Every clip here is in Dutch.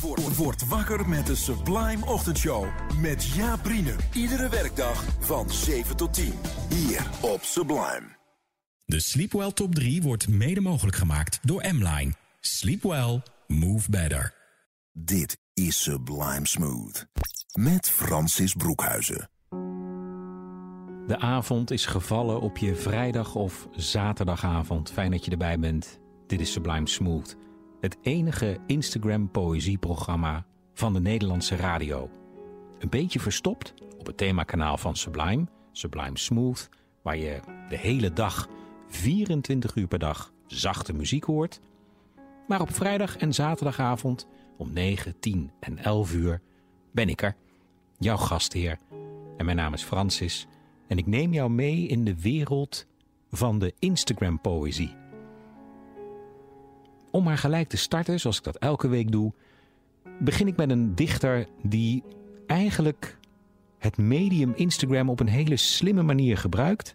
Word, word wakker met de Sublime Ochtendshow. Met Jaap Riene. Iedere werkdag van 7 tot 10. Hier op Sublime. De Sleepwell Top 3 wordt mede mogelijk gemaakt door M-Line. Sleep well, move better. Dit is Sublime Smooth. Met Francis Broekhuizen. De avond is gevallen op je vrijdag of zaterdagavond. Fijn dat je erbij bent. Dit is Sublime Smooth. Het enige Instagram poëzieprogramma van de Nederlandse radio. Een beetje verstopt op het themakanaal van Sublime, Sublime Smooth, waar je de hele dag, 24 uur per dag, zachte muziek hoort. Maar op vrijdag en zaterdagavond om 9, 10 en 11 uur ben ik er, jouw gastheer. En mijn naam is Francis en ik neem jou mee in de wereld van de Instagram-poëzie. Om maar gelijk te starten, zoals ik dat elke week doe, begin ik met een dichter die eigenlijk het medium Instagram op een hele slimme manier gebruikt.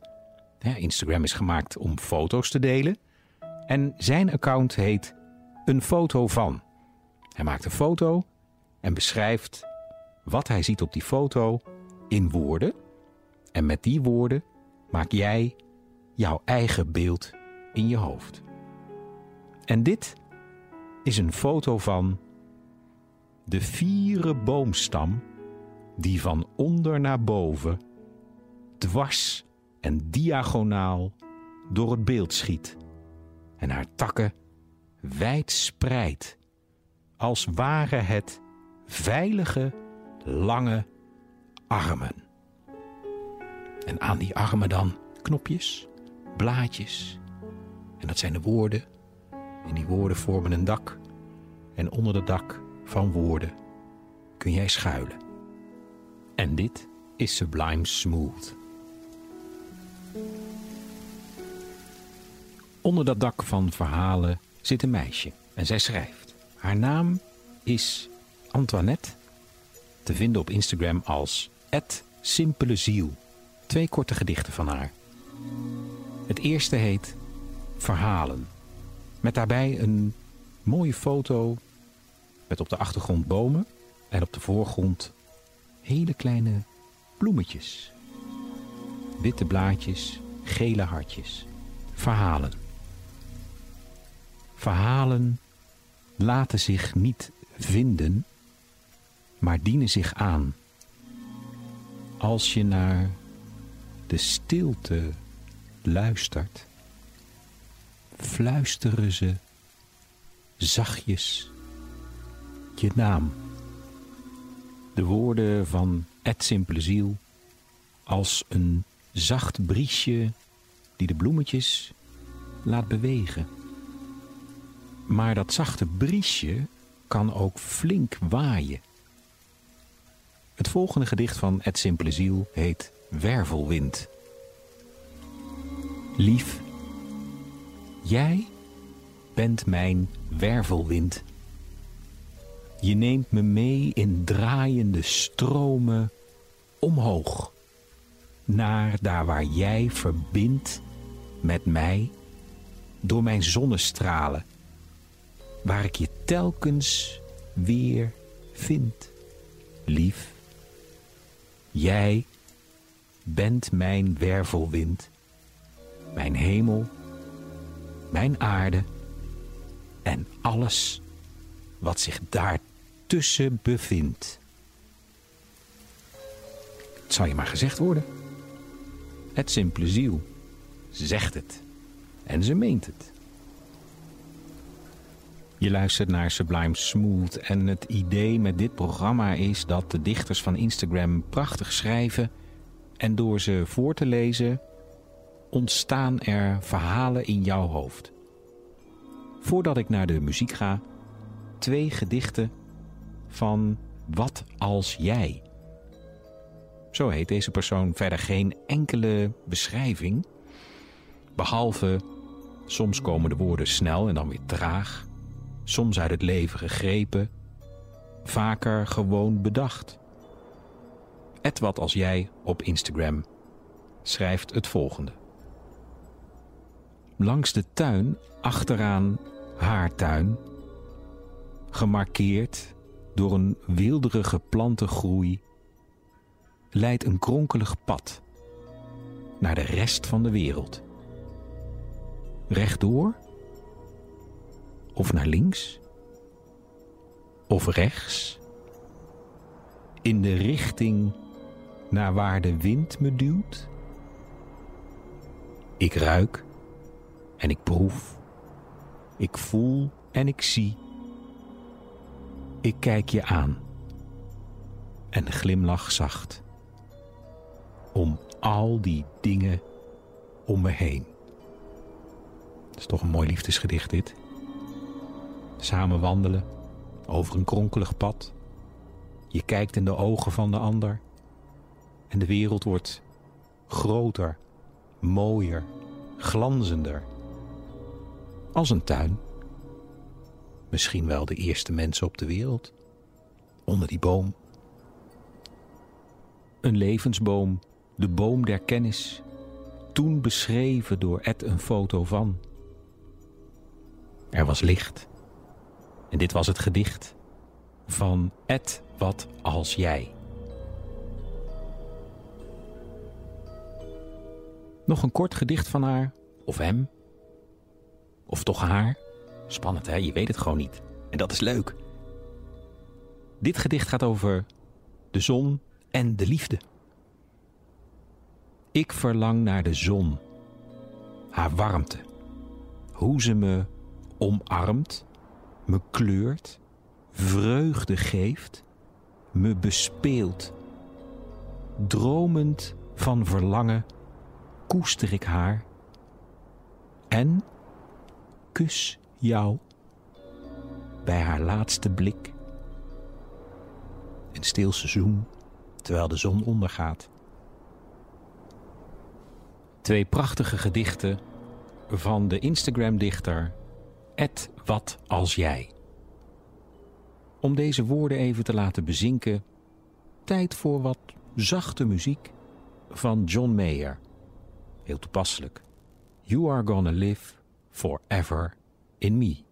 Instagram is gemaakt om foto's te delen. En zijn account heet Een foto van. Hij maakt een foto en beschrijft wat hij ziet op die foto in woorden. En met die woorden maak jij jouw eigen beeld in je hoofd. En dit is een foto van de vierde boomstam die van onder naar boven, dwars en diagonaal door het beeld schiet en haar takken wijd spreidt, als waren het veilige, lange armen. En aan die armen dan knopjes, blaadjes. En dat zijn de woorden. En die woorden vormen een dak. En onder het dak van woorden kun jij schuilen. En dit is Sublime Smooth. Onder dat dak van verhalen zit een meisje en zij schrijft. Haar naam is Antoinette, te vinden op Instagram als Simpele Ziel. Twee korte gedichten van haar. Het eerste heet Verhalen. Met daarbij een mooie foto met op de achtergrond bomen en op de voorgrond hele kleine bloemetjes. Witte blaadjes, gele hartjes. Verhalen. Verhalen laten zich niet vinden, maar dienen zich aan. Als je naar de stilte luistert, fluisteren ze zachtjes je naam. De woorden van Het Simpele Ziel als een zacht briesje die de bloemetjes laat bewegen. Maar dat zachte briesje kan ook flink waaien. Het volgende gedicht van Het Simpele Ziel heet Wervelwind. Lief, jij bent mijn wervelwind. Je neemt me mee in draaiende stromen omhoog. Naar daar waar jij verbindt met mij door mijn zonnestralen. Waar ik je telkens weer vind. Lief, jij bent mijn wervelwind, mijn hemel, mijn aarde en alles wat zich daartussen bevindt. Het zal je maar gezegd worden. Het simpele ziel zegt het en ze meent het. Je luistert naar Sublime Smooth en het idee met dit programma is dat de dichters van Instagram prachtig schrijven en door ze voor te lezen ontstaan er verhalen in jouw hoofd. Voordat ik naar de muziek ga, twee gedichten van Wat als jij? Zo heet deze persoon verder geen enkele beschrijving. Behalve soms komen de woorden snel en dan weer traag. Soms uit het leven gegrepen. Vaker gewoon bedacht. Et wat als jij op Instagram schrijft het volgende. Langs de tuin, achteraan haar tuin, gemarkeerd door een wilderige plantengroei, leidt een kronkelig pad naar de rest van de wereld. Rechtdoor? Of naar links? Of rechts? In de richting naar waar de wind me duwt? Ik ruik en ik proef. Ik voel en ik zie. Ik kijk je aan en glimlach zacht om al die dingen om me heen. Het is toch een mooi liefdesgedicht dit. Samen wandelen over een kronkelig pad. Je kijkt in de ogen van de ander en de wereld wordt groter, mooier, glanzender. Als een tuin. Misschien wel de eerste mensen op de wereld. Onder die boom. Een levensboom, de boom der kennis. Toen beschreven door Ed een foto van. Er was licht. En dit was het gedicht van Ed wat als jij. Nog een kort gedicht van haar, of hem, of toch haar. Spannend hè, je weet het gewoon niet. En dat is leuk. Dit gedicht gaat over de zon en de liefde. Ik verlang naar de zon, haar warmte, hoe ze me omarmt, me kleurt, vreugde geeft, me bespeelt. Dromend van verlangen koester ik haar en kus jou bij haar laatste blik. Een stil seizoen terwijl de zon ondergaat. Twee prachtige gedichten van de Instagram-dichter Ed Wat Als Jij. Om deze woorden even te laten bezinken, tijd voor wat zachte muziek van John Mayer. Heel toepasselijk. You are gonna live forever in me.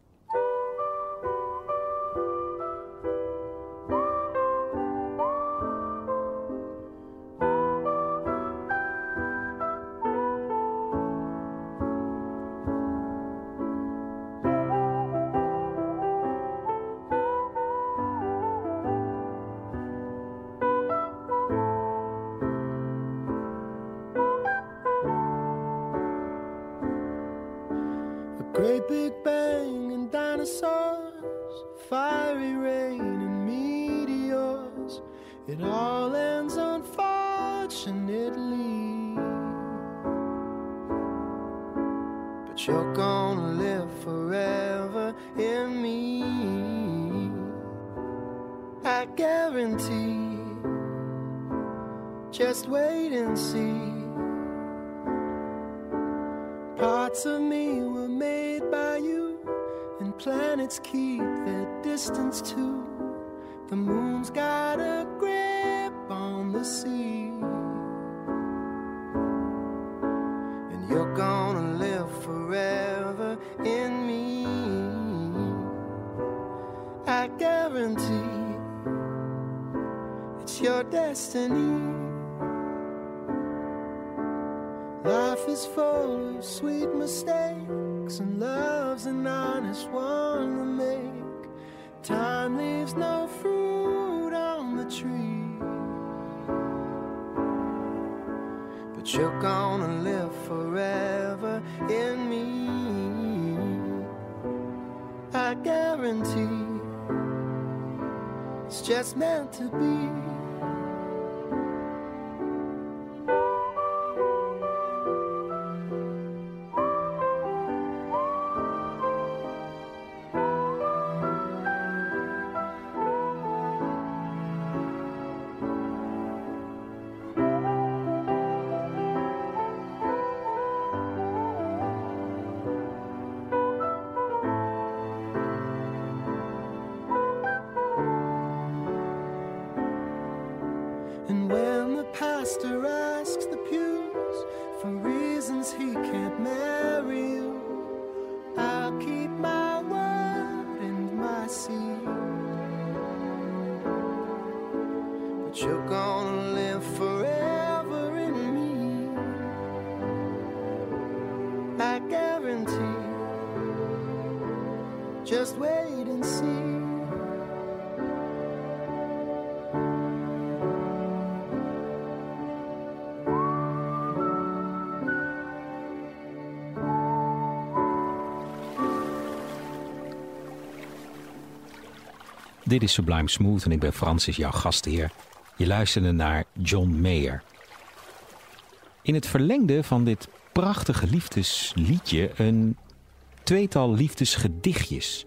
Sea, and you're gonna live forever in me. I guarantee it's your destiny. Life is full of sweet mistakes, and love's an honest one to make. Time leaves no fruit on the tree. But you're gonna live forever in me. I guarantee it's just meant to be. Dit is Sublime Smooth en ik ben Francis, jouw gastheer. Je luisterde naar John Mayer. In het verlengde van dit prachtige liefdesliedje een tweetal liefdesgedichtjes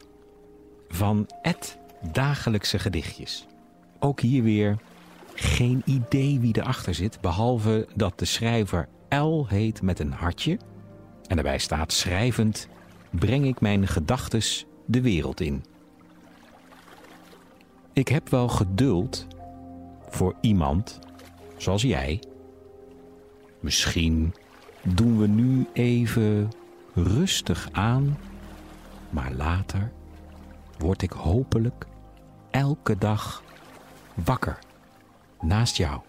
van Ed Dagelijkse Gedichtjes. Ook hier weer geen idee wie erachter zit, behalve dat de schrijver L heet met een hartje. En daarbij staat schrijvend breng ik mijn gedachtes de wereld in. Ik heb wel geduld voor iemand zoals jij. Misschien doen we nu even rustig aan, maar later word ik hopelijk elke dag wakker naast jou.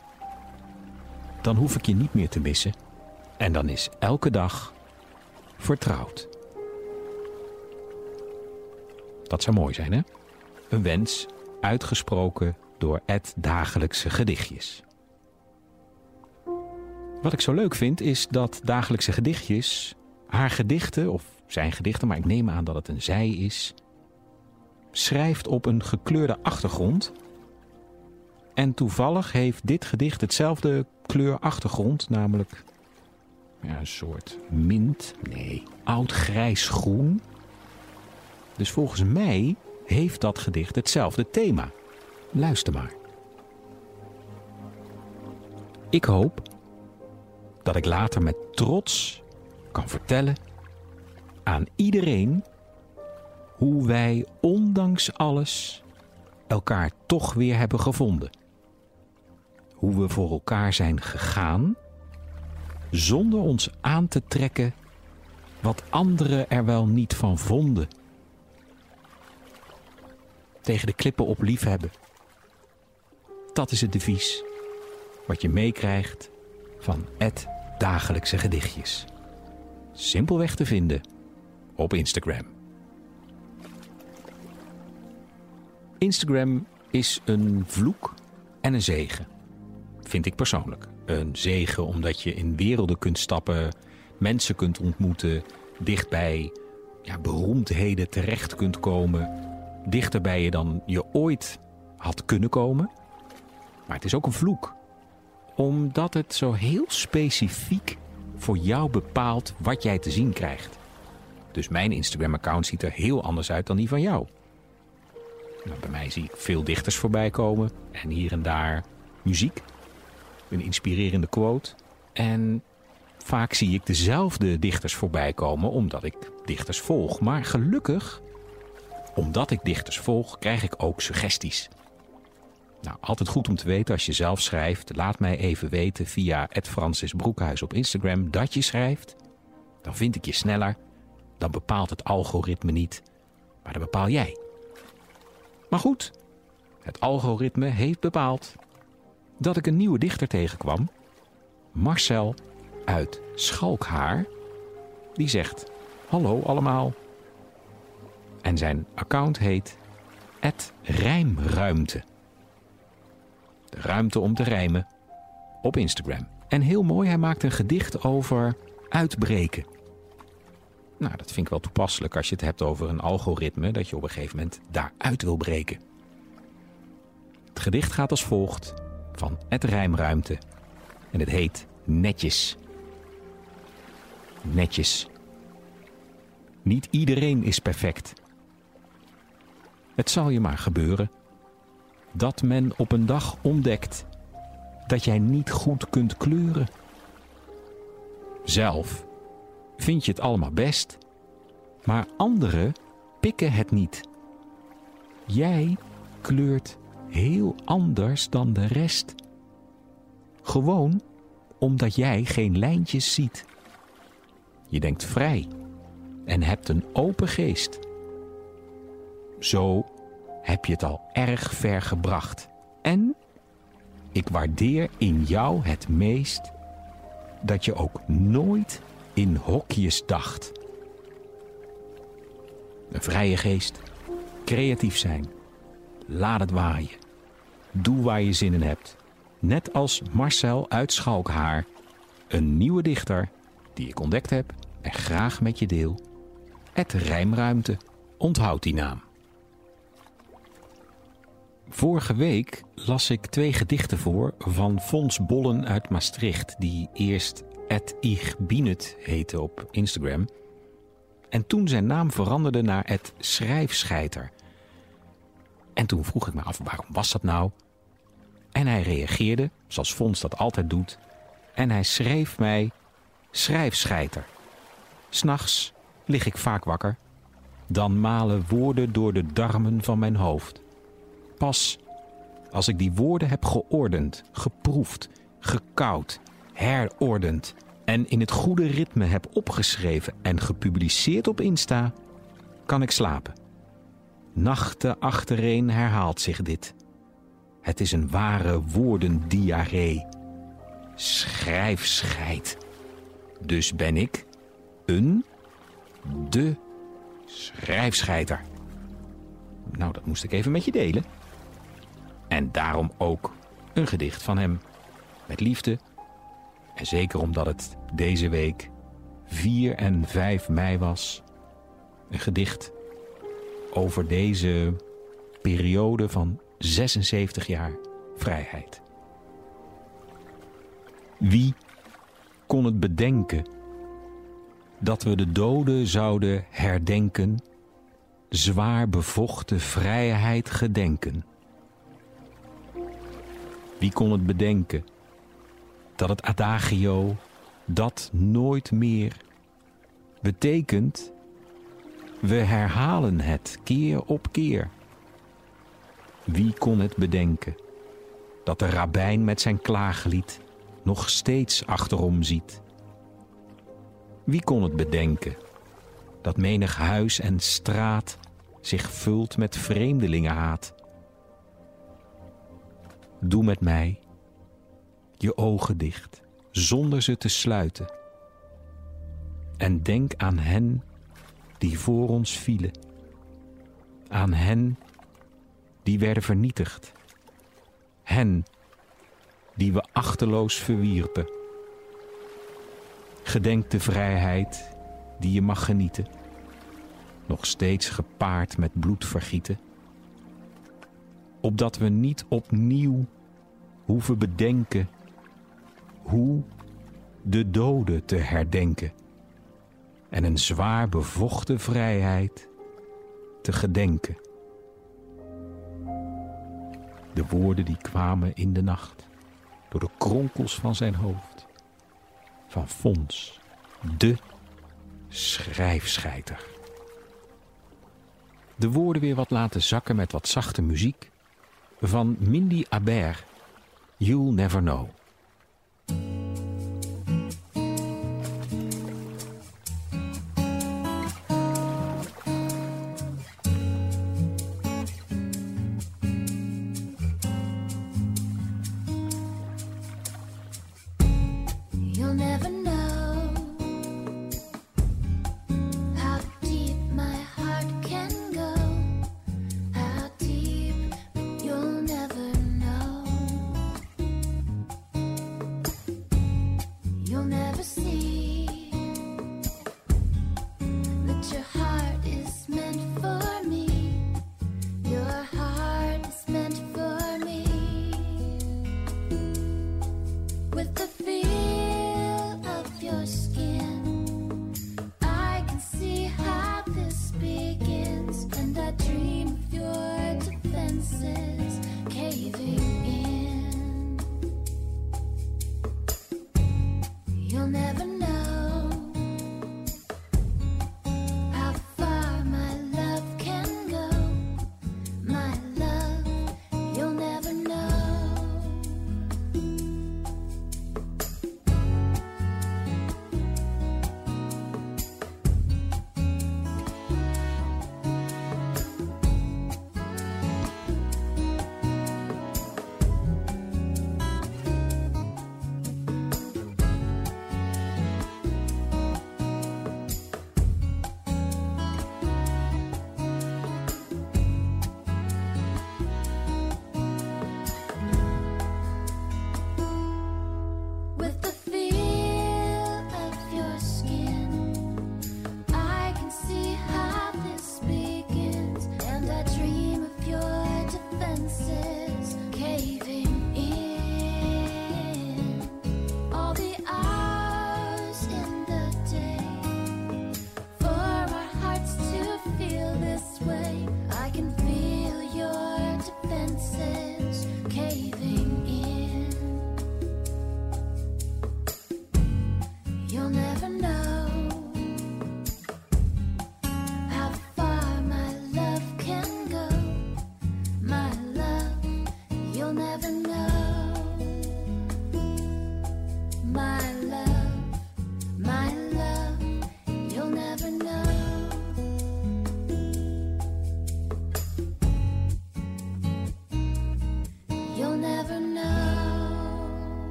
Dan hoef ik je niet meer te missen en dan is elke dag vertrouwd. Dat zou mooi zijn, hè? Een wens uitgesproken door Ed Dagelijkse Gedichtjes. Wat ik zo leuk vind is dat Dagelijkse Gedichtjes haar gedichten, of zijn gedichten, maar ik neem aan dat het een zij is, schrijft op een gekleurde achtergrond. En toevallig heeft dit gedicht hetzelfde kleur achtergrond, namelijk ja, een soort mint, nee, oud grijs groen. Dus volgens mij heeft dat gedicht hetzelfde thema. Luister maar. Ik hoop dat ik later met trots kan vertellen aan iedereen hoe wij ondanks alles elkaar toch weer hebben gevonden. Hoe we voor elkaar zijn gegaan zonder ons aan te trekken wat anderen er wel niet van vonden tegen de klippen op liefhebben. Dat is het devies wat je meekrijgt van het dagelijkse gedichtjes. Simpelweg te vinden op Instagram. Instagram is een vloek en een zegen, vind ik persoonlijk. Een zegen omdat je in werelden kunt stappen, mensen kunt ontmoeten, dichtbij ja, beroemdheden terecht kunt komen dichter bij je dan je ooit had kunnen komen. Maar het is ook een vloek. Omdat het zo heel specifiek voor jou bepaalt wat jij te zien krijgt. Dus mijn Instagram-account ziet er heel anders uit dan die van jou. Nou, bij mij zie ik veel dichters voorbij komen en hier en daar muziek, een inspirerende quote. En vaak zie ik dezelfde dichters voorbij komen omdat ik dichters volg. Maar gelukkig omdat ik dichters volg, krijg ik ook suggesties. Nou, altijd goed om te weten als je zelf schrijft. Laat mij even weten via Francis Broekhuis op Instagram dat je schrijft. Dan vind ik je sneller. Dan bepaalt het algoritme niet, maar dat bepaal jij. Maar goed, het algoritme heeft bepaald dat ik een nieuwe dichter tegenkwam. Marcel uit Schalkhaar. Die zegt: Hallo allemaal. En zijn account heet Rijmruimte. De ruimte om te rijmen op Instagram. En heel mooi, hij maakt een gedicht over uitbreken. Nou, dat vind ik wel toepasselijk als je het hebt over een algoritme dat je op een gegeven moment daaruit wil breken. Het gedicht gaat als volgt van Het Rijmruimte en het heet Netjes. Netjes. Niet iedereen is perfect. Het zal je maar gebeuren dat men op een dag ontdekt dat jij niet goed kunt kleuren. Zelf vind je het allemaal best, maar anderen pikken het niet. Jij kleurt heel anders dan de rest. Gewoon omdat jij geen lijntjes ziet. Je denkt vrij en hebt een open geest. Zo heb je het al erg ver gebracht. En Ik waardeer in jou het meest dat je ook nooit in hokjes dacht. Een vrije geest, creatief zijn, laat het waaien. Doe waar je zin in hebt. Net als Marcel uit Schalkhaar, een nieuwe dichter die ik ontdekt heb en graag met je deel. Het Rijmruimte, onthoud die naam. Vorige week las ik twee gedichten voor van Fons Bollen uit Maastricht, die eerst Ed Ich heette op Instagram. En toen zijn naam veranderde naar Ed Schrijfscheiter. En toen vroeg ik me af, waarom was dat nou? En hij reageerde, zoals Fons dat altijd doet, en hij schreef mij schrijfscheiter. S'nachts lig ik vaak wakker. Dan malen woorden door de darmen van mijn hoofd. Pas als ik die woorden heb geordend, geproefd, gekoud, herordend en in het goede ritme heb opgeschreven en gepubliceerd op Insta, kan ik slapen. Nachten achtereen herhaalt zich dit. Het is een ware woordendiarree. Schrijfscheid. Dus ben ik een, de schrijfscheiter. Nou, dat moest ik even met je delen. En daarom ook een gedicht van hem. Met liefde. En zeker omdat het deze week 4 en 5 mei was. Een gedicht over deze periode van 76 jaar vrijheid. Wie kon het bedenken dat we de doden zouden herdenken, zwaar bevochten vrijheid gedenken? Wie kon het bedenken dat het adagio dat nooit meer betekent we herhalen het keer op keer. Wie kon het bedenken dat de rabbijn met zijn klaaglied nog steeds achterom ziet? Wie kon het bedenken dat menig huis en straat zich vult met vreemdelingenhaat? Doe met mij je ogen dicht, zonder ze te sluiten. En denk aan hen die voor ons vielen. Aan hen die werden vernietigd. Hen die we achterloos verwierpen. Gedenk de vrijheid die je mag genieten, nog steeds gepaard met bloedvergieten. Opdat we niet opnieuw hoeven bedenken hoe de doden te herdenken en een zwaar bevochten vrijheid te gedenken. De woorden die kwamen in de nacht door de kronkels van zijn hoofd. Van Fons, de schrijfscheiter. De woorden weer wat laten zakken met wat zachte muziek. Van Mindy Aber, You'll Never Know. You'll never know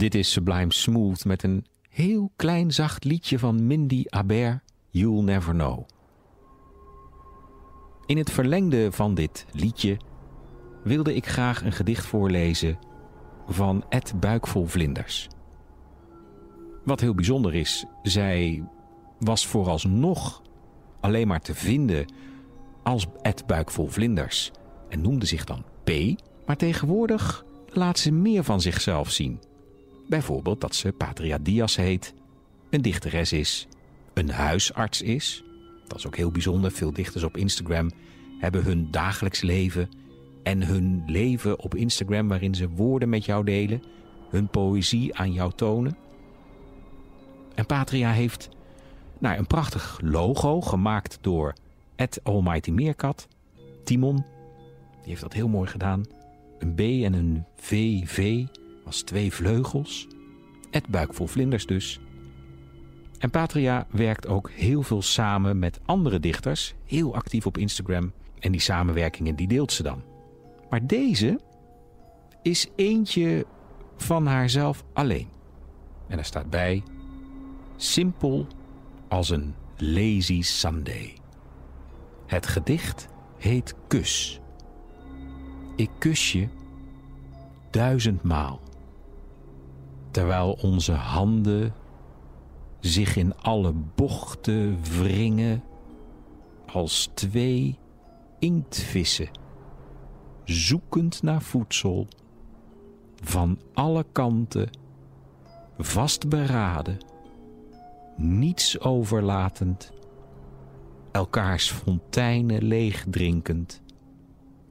Dit is Sublime Smooth met een heel klein zacht liedje van Mindy Aber, You'll Never Know. In het verlengde van dit liedje wilde ik graag een gedicht voorlezen van Ed Buikvol Vlinders. Wat heel bijzonder is, zij was vooralsnog alleen maar te vinden als Ed Buikvol Vlinders en noemde zich dan P, maar tegenwoordig laat ze meer van zichzelf zien. Bijvoorbeeld dat ze Patria Diaz heet, een dichteres is, een huisarts is. Dat is ook heel bijzonder. Veel dichters op Instagram hebben hun dagelijks leven en hun leven op Instagram waarin ze woorden met jou delen, hun poëzie aan jou tonen. En Patria heeft nou, een prachtig logo gemaakt door Ed Almighty Meerkat, Timon. Die heeft dat heel mooi gedaan. Een B en een VV als twee vleugels. Ed Buikvol Vlinders dus. En Patria werkt ook heel veel samen met andere dichters, heel actief op Instagram. En die samenwerkingen die deelt ze dan. Maar deze is eentje van haarzelf alleen. En er staat bij: simpel als een lazy Sunday. Het gedicht heet Kus. Ik kus je duizendmaal. Terwijl onze handen zich in alle bochten wringen als twee inktvissen, zoekend naar voedsel, van alle kanten, vastberaden, niets overlatend, elkaars fonteinen leegdrinkend,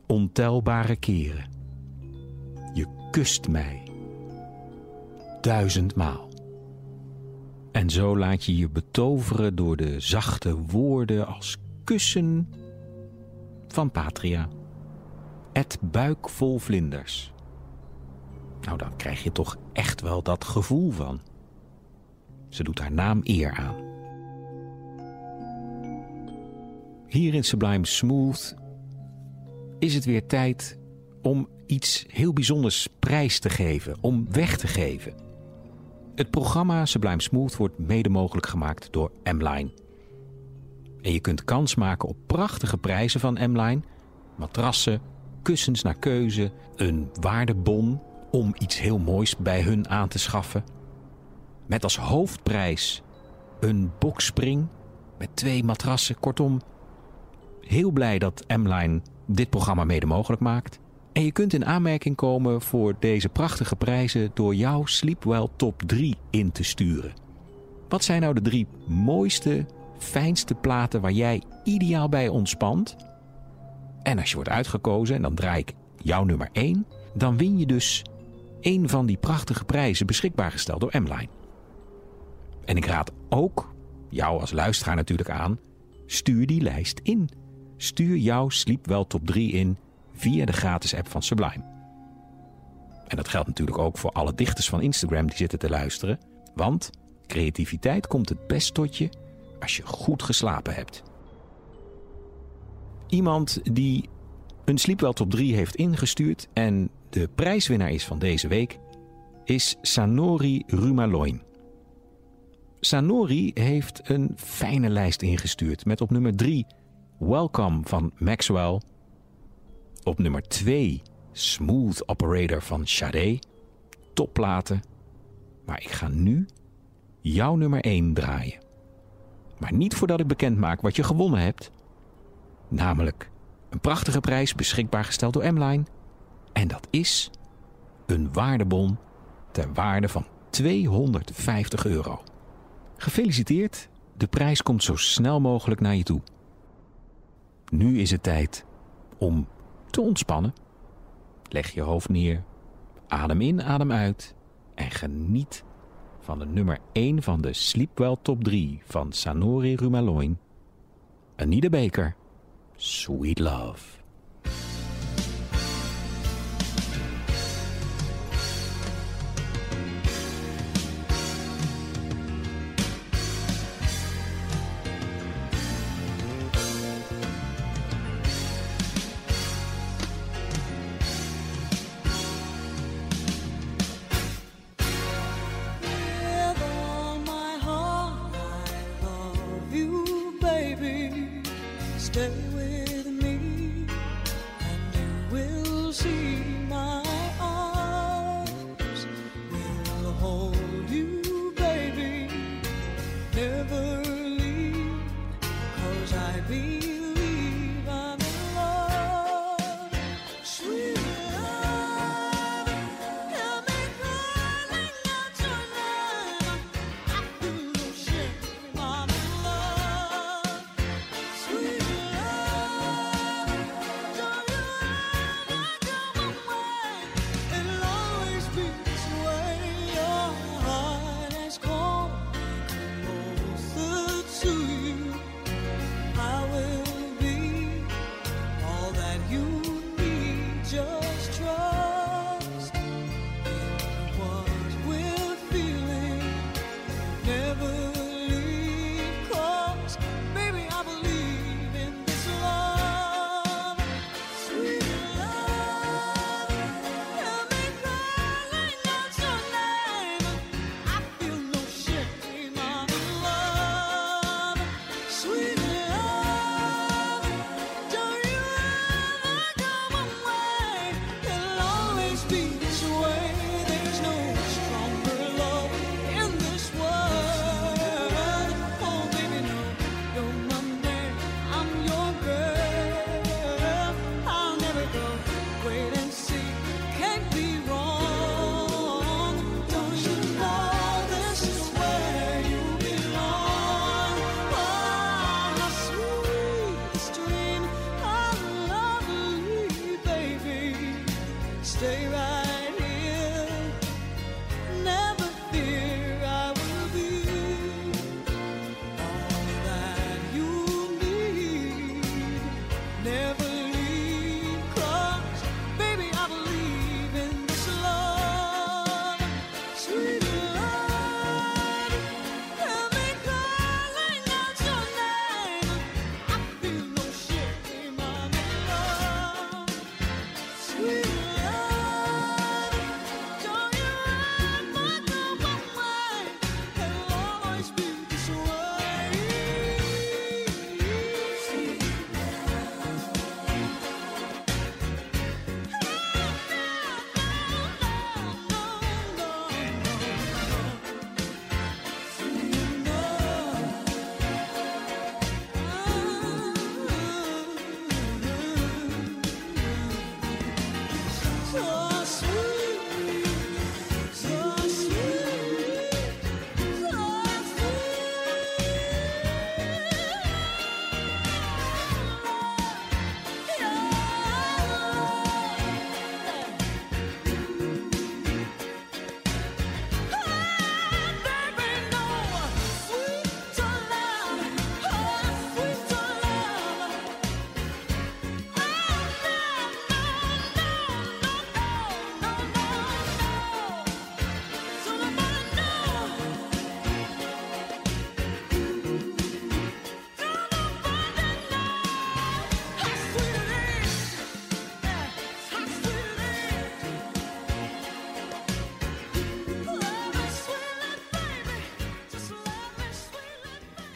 ontelbare keren. Je kust mij duizendmaal. En zo laat je je betoveren door de zachte woorden als kussen van Patria. Het buik vol vlinders. Nou, dan krijg je toch echt wel dat gevoel van. Ze doet haar naam eer aan. Hier in Sublime Smooth is het weer tijd om iets heel bijzonders prijs te geven, om weg te geven. Het programma Sublime Smooth wordt mede mogelijk gemaakt door M-Line. En je kunt kans maken op prachtige prijzen van M-Line. Matrassen, kussens naar keuze, een waardebon om iets heel moois bij hun aan te schaffen. Met als hoofdprijs een boxspring met twee matrassen. Kortom, heel blij dat M-Line dit programma mede mogelijk maakt. En je kunt in aanmerking komen voor deze prachtige prijzen door jouw Sleepwell Top 3 in te sturen. Wat zijn nou de drie mooiste, fijnste platen waar jij ideaal bij ontspant? En als je wordt uitgekozen en dan draai ik jouw nummer 1, dan win je dus een van die prachtige prijzen beschikbaar gesteld door M-Line. En ik raad ook jou als luisteraar natuurlijk aan, stuur die lijst in. Stuur jouw Sleepwell Top 3 in via de gratis app van Sublime. En dat geldt natuurlijk ook voor alle dichters van Instagram die zitten te luisteren. Want creativiteit komt het best tot je als je goed geslapen hebt. Iemand die een Sleepwell Top 3 heeft ingestuurd en de prijswinnaar is van deze week, is Sanori Rumaloin. Sanori heeft een fijne lijst ingestuurd met op nummer 3 Welcome van Maxwell. Op nummer 2 Smooth Operator van Sade. Topplaten. Maar ik ga nu jouw nummer 1 draaien. Maar niet voordat ik bekend maak wat je gewonnen hebt. Namelijk Een prachtige prijs beschikbaar gesteld door M-Line. En dat is een waardebon ter waarde van 250 euro. Gefeliciteerd, de prijs komt zo snel mogelijk naar je toe. Nu is het tijd om te ontspannen. Leg je hoofd neer, adem in, adem uit en geniet van de nummer 1 van de Sleepwell Top 3 van Sanori Rumaloin. Anita Baker, Sweet Love.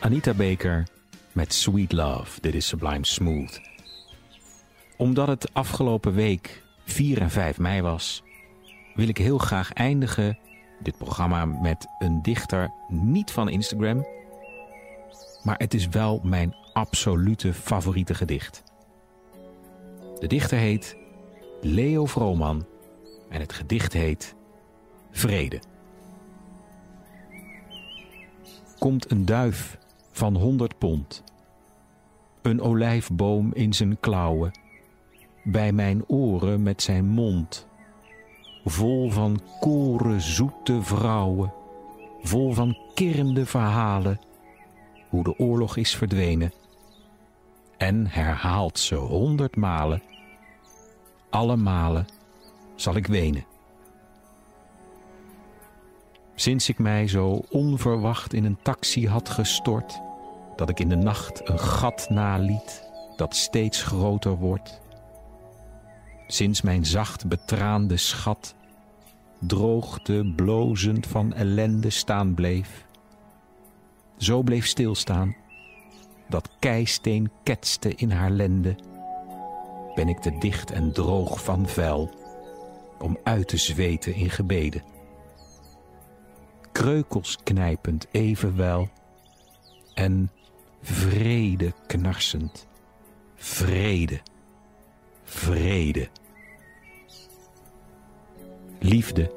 Anita Baker met Sweet Love. Dit is Sublime Smooth. Omdat het afgelopen week 4 en 5 mei was, wil ik heel graag eindigen dit programma met een dichter niet van Instagram, maar het is wel mijn absolute favoriete gedicht. De dichter heet Leo Vrooman en het gedicht heet Vrede. Komt een duif van honderd pond, een olijfboom in zijn klauwen, bij mijn oren met zijn mond, vol van koren zoete vrouwen, vol van kirrende verhalen, hoe de oorlog is verdwenen, en herhaalt ze honderd malen, alle malen zal ik wenen. Sinds ik mij zo onverwacht in een taxi had gestort, dat ik in de nacht een gat naliet dat steeds groter wordt. Sinds mijn zacht betraande schat droogte blozend van ellende staan bleef. Zo bleef stilstaan, dat keisteen ketste in haar lende. Ben ik te dicht en droog van vuil om uit te zweten in gebeden kreukels knijpend evenwel en vrede knarsend. Vrede, vrede. Liefde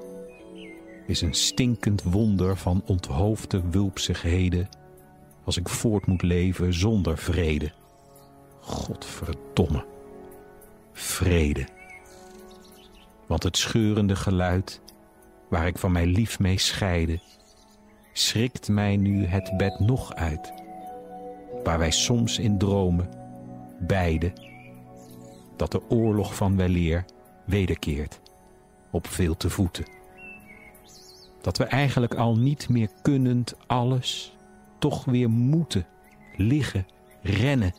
is een stinkend wonder van onthoofde wulpsigheden als ik voort moet leven zonder vrede. Godverdomme. Vrede. Want het scheurende geluid waar ik van mijn lief mee scheide, schrikt mij nu het bed nog uit, waar wij soms in dromen, beide, dat de oorlog van weleer wederkeert, op veel te voeten. Dat we eigenlijk al niet meer kunnend alles, toch weer moeten, liggen, rennen,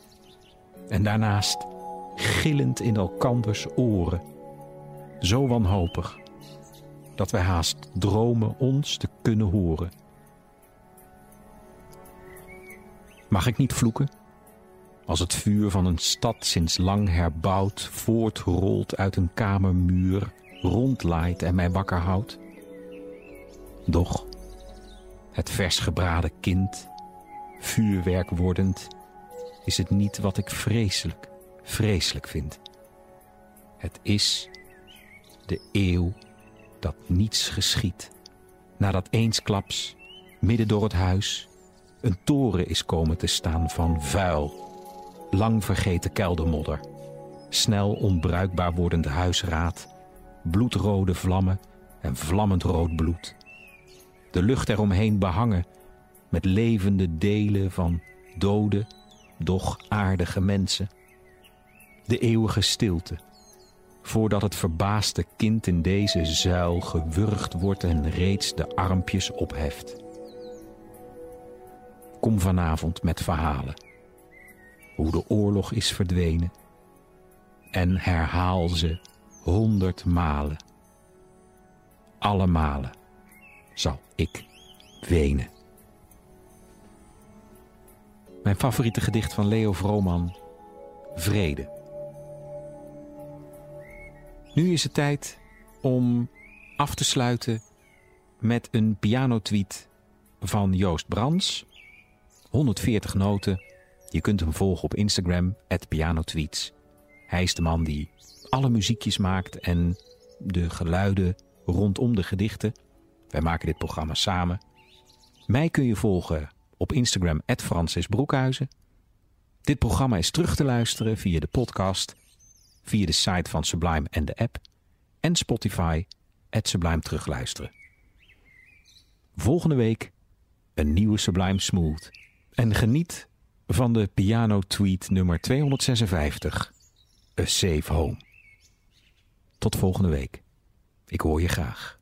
en daarnaast gillend in elkanders oren, zo wanhopig dat wij haast dromen ons te kunnen horen. Mag ik niet vloeken? Als het vuur van een stad sinds lang herbouwd voortrolt uit een kamermuur, rondlaait en mij wakker houdt? Doch, het vers gebraden kind, vuurwerk wordend, is het niet wat ik vreselijk, vreselijk vind. Het is de eeuw dat niets geschiet. Nadat eensklaps, midden door het huis, een toren is komen te staan van vuil, lang vergeten keldermodder, snel onbruikbaar wordende huisraad, bloedrode vlammen en vlammend rood bloed. De lucht eromheen behangen met levende delen van dode, doch aardige mensen. De eeuwige stilte, voordat het verbaasde kind in deze zuil gewurgd wordt en reeds de armpjes opheft. Kom vanavond met verhalen. Hoe de oorlog is verdwenen. En herhaal ze honderd malen. Alle malen zal ik wenen. Mijn favoriete gedicht van Leo Vrooman, Vrede. Nu is het tijd om af te sluiten met een pianotweet van Joost Brands. 140 noten. Je kunt hem volgen op Instagram, pianotweets. Hij is de man die alle muziekjes maakt en de geluiden rondom de gedichten. Wij maken dit programma samen. Mij kun je volgen op Instagram, Francis Broekhuizen. Dit programma is terug te luisteren via de podcast via de site van Sublime en de app en Spotify het Sublime terugluisteren. Volgende week een nieuwe Sublime Smooth. En geniet van de piano tweet nummer 256, A Safe Home. Tot volgende week. Ik hoor je graag.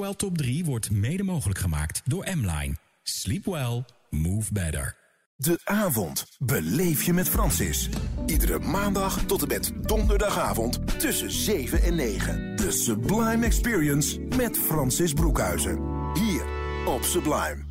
Sleepwell Top 3 wordt mede mogelijk gemaakt door M-Line. Sleep well, Move better. De avond beleef je met Francis. Iedere maandag tot en met donderdagavond tussen 7 en 9. De Sublime Experience met Francis Broekhuizen. Hier op Sublime.